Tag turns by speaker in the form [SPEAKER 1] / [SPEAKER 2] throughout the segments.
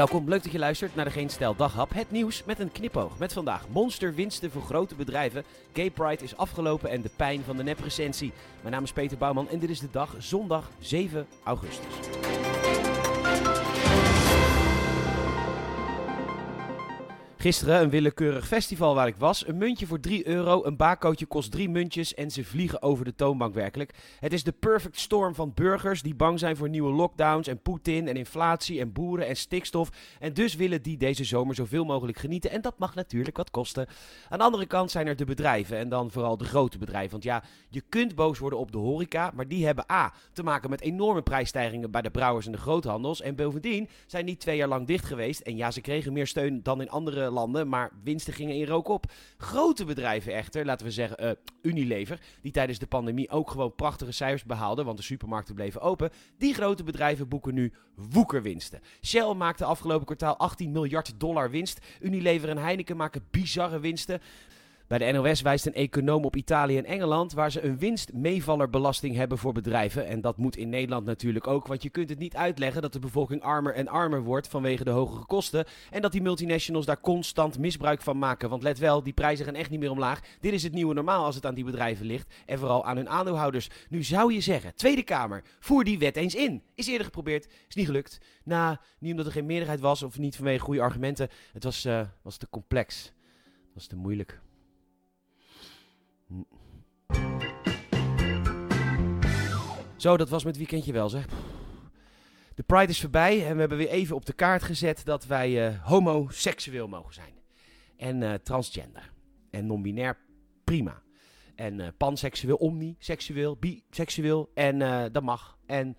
[SPEAKER 1] Welkom, leuk dat je luistert naar de Geen Stijl Daghap. Het nieuws met een knipoog. Met vandaag monsterwinsten voor grote bedrijven. Gay Pride is afgelopen en de pijn van de neprecensie. Mijn naam is Peter Bouwman en dit is de dag zondag 7 augustus. Gisteren een willekeurig festival waar ik was. Een muntje voor 3 euro, een bakootje kost 3 muntjes en ze vliegen over de toonbank werkelijk. Het is de perfect storm van burgers die bang zijn voor nieuwe lockdowns en Poetin en inflatie en boeren en stikstof. En dus willen die deze zomer zoveel mogelijk genieten en dat mag natuurlijk wat kosten. Aan de andere kant zijn er de bedrijven en dan vooral de grote bedrijven. Want ja, je kunt boos worden op de horeca, maar die hebben A, te maken met enorme prijsstijgingen bij de brouwers en de groothandels. En bovendien zijn die twee jaar lang dicht geweest en ja, ze kregen meer steun dan in andere landen, maar winsten gingen in rook op. Grote bedrijven echter, laten we zeggen uh, Unilever, die tijdens de pandemie ook gewoon prachtige cijfers behaalden, want de supermarkten bleven open. Die grote bedrijven boeken nu woekerwinsten. Shell maakte afgelopen kwartaal 18 miljard dollar winst. Unilever en Heineken maken bizarre winsten. Bij de NOS wijst een econoom op Italië en Engeland waar ze een winstmeevallerbelasting hebben voor bedrijven. En dat moet in Nederland natuurlijk ook, want je kunt het niet uitleggen dat de bevolking armer en armer wordt vanwege de hogere kosten. En dat die multinationals daar constant misbruik van maken. Want let wel, die prijzen gaan echt niet meer omlaag. Dit is het nieuwe normaal als het aan die bedrijven ligt. En vooral aan hun aandeelhouders. Nu zou je zeggen, Tweede Kamer, voer die wet eens in. Is eerder geprobeerd, is niet gelukt. Nou, niet omdat er geen meerderheid was of niet vanwege goede argumenten. Het was, uh, was te complex. Het was te moeilijk. Zo, dat was met weekendje wel zeg. De Pride is voorbij en we hebben weer even op de kaart gezet dat wij uh, homoseksueel mogen zijn. En uh, transgender. En non-binair, prima. En uh, panseksueel, omniseksueel, biseksueel. En dat mag. En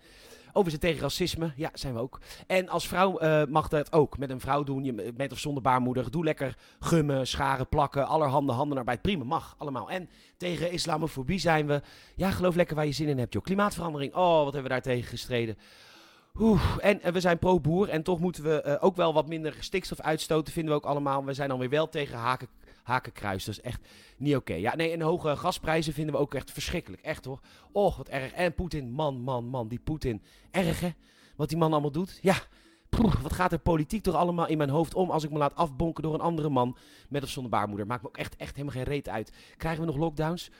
[SPEAKER 1] over zijn tegen racisme. Ja, zijn we ook. En als vrouw uh, mag dat ook. Met een vrouw doen, je, met of zonder baarmoeder. Doe lekker gummen, scharen, plakken. Allerhande handenarbeid. Prima, mag allemaal. En tegen islamofobie zijn we. Ja, geloof lekker waar je zin in hebt, joh. Klimaatverandering. Oh, wat hebben we daar tegen gestreden. Oeh, en, we zijn pro-boer en toch moeten we uh, ook wel wat minder stikstof uitstoten, vinden we ook allemaal. We zijn alweer wel tegen haken, hakenkruis. Dat is echt niet oké. Ja, nee, en hoge gasprijzen vinden we ook echt verschrikkelijk. Echt hoor. Och, wat erg. En Poetin, man, man, man. Die Poetin. Erg hè? Wat die man allemaal doet. Ja. Poeh, wat gaat er politiek toch allemaal in mijn hoofd om als ik me laat afbonken door een andere man met of zonder baarmoeder? Maakt me ook echt, echt helemaal geen reet uit. Krijgen we nog lockdowns?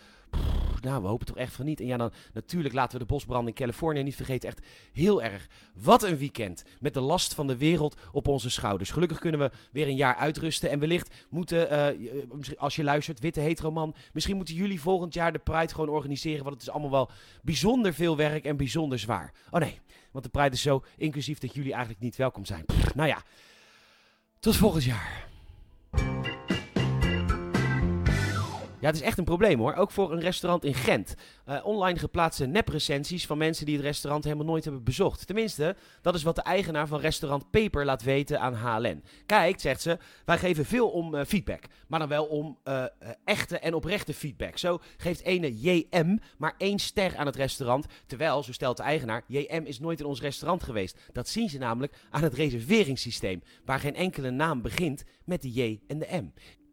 [SPEAKER 1] Nou, we hopen toch echt van niet. En ja, dan natuurlijk laten we de bosbrand in Californië niet vergeten. Echt heel erg. Wat een weekend. Met de last van de wereld op onze schouders. Gelukkig kunnen we weer een jaar uitrusten. En wellicht moeten, uh, als je luistert, witte heteroman. Misschien moeten jullie volgend jaar de Pride gewoon organiseren. Want het is allemaal wel bijzonder veel werk en bijzonder zwaar. Oh nee, want de Pride is zo inclusief dat jullie eigenlijk niet welkom zijn. Nou ja, tot volgend jaar. Ja, het is echt een probleem hoor. Ook voor een restaurant in Gent. Uh, online geplaatste neprecensies van mensen die het restaurant helemaal nooit hebben bezocht. Tenminste, dat is wat de eigenaar van restaurant Peper laat weten aan HLN. Kijk, zegt ze, wij geven veel om uh, feedback. Maar dan wel om uh, echte en oprechte feedback. Zo geeft ene JM maar één ster aan het restaurant. Terwijl, zo stelt de eigenaar, JM is nooit in ons restaurant geweest. Dat zien ze namelijk aan het reserveringssysteem. Waar geen enkele naam begint met de J en de M.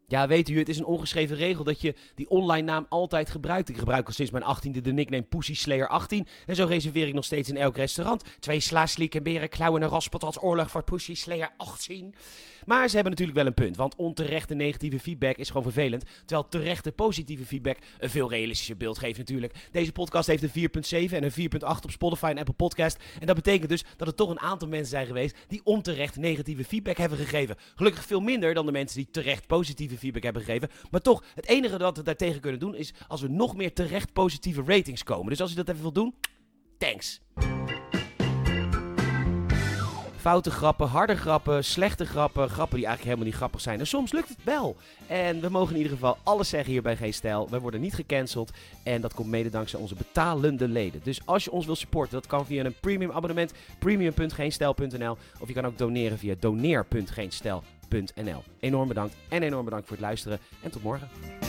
[SPEAKER 1] Ja, weet u, het is een ongeschreven regel dat je die online naam altijd gebruikt. Ik gebruik al sinds mijn 18e de nickname Pussy Slayer 18. En zo reserveer ik nog steeds in elk restaurant. Twee slaasliek en beren, klauwen en raspot als oorlog voor Pussy Slayer 18. Maar ze hebben natuurlijk wel een punt, want onterechte negatieve feedback is gewoon vervelend. Terwijl terechte positieve feedback een veel realistischer beeld geeft natuurlijk. Deze podcast heeft een 4.7 en een 4.8 op Spotify en Apple Podcast. En dat betekent dus dat er toch een aantal mensen zijn geweest die onterecht negatieve feedback hebben gegeven. Gelukkig veel minder dan de mensen die terecht positieve feedback hebben gegeven. Maar toch, het enige dat we daartegen kunnen doen is als we nog meer terecht positieve ratings komen. Dus als u dat even wilt doen, thanks. Foute grappen, harde grappen, slechte grappen, grappen die eigenlijk helemaal niet grappig zijn. En soms lukt het wel. En we mogen in ieder geval alles zeggen hier bij Geen Stijl. We worden niet gecanceld en dat komt mede dankzij onze betalende leden. Dus als je ons wilt supporten, dat kan via een premium abonnement, premium.geenstijl.nl of je kan ook doneren via doneer.geenstijl.nl. Enorm bedankt en enorm bedankt voor het luisteren en tot morgen.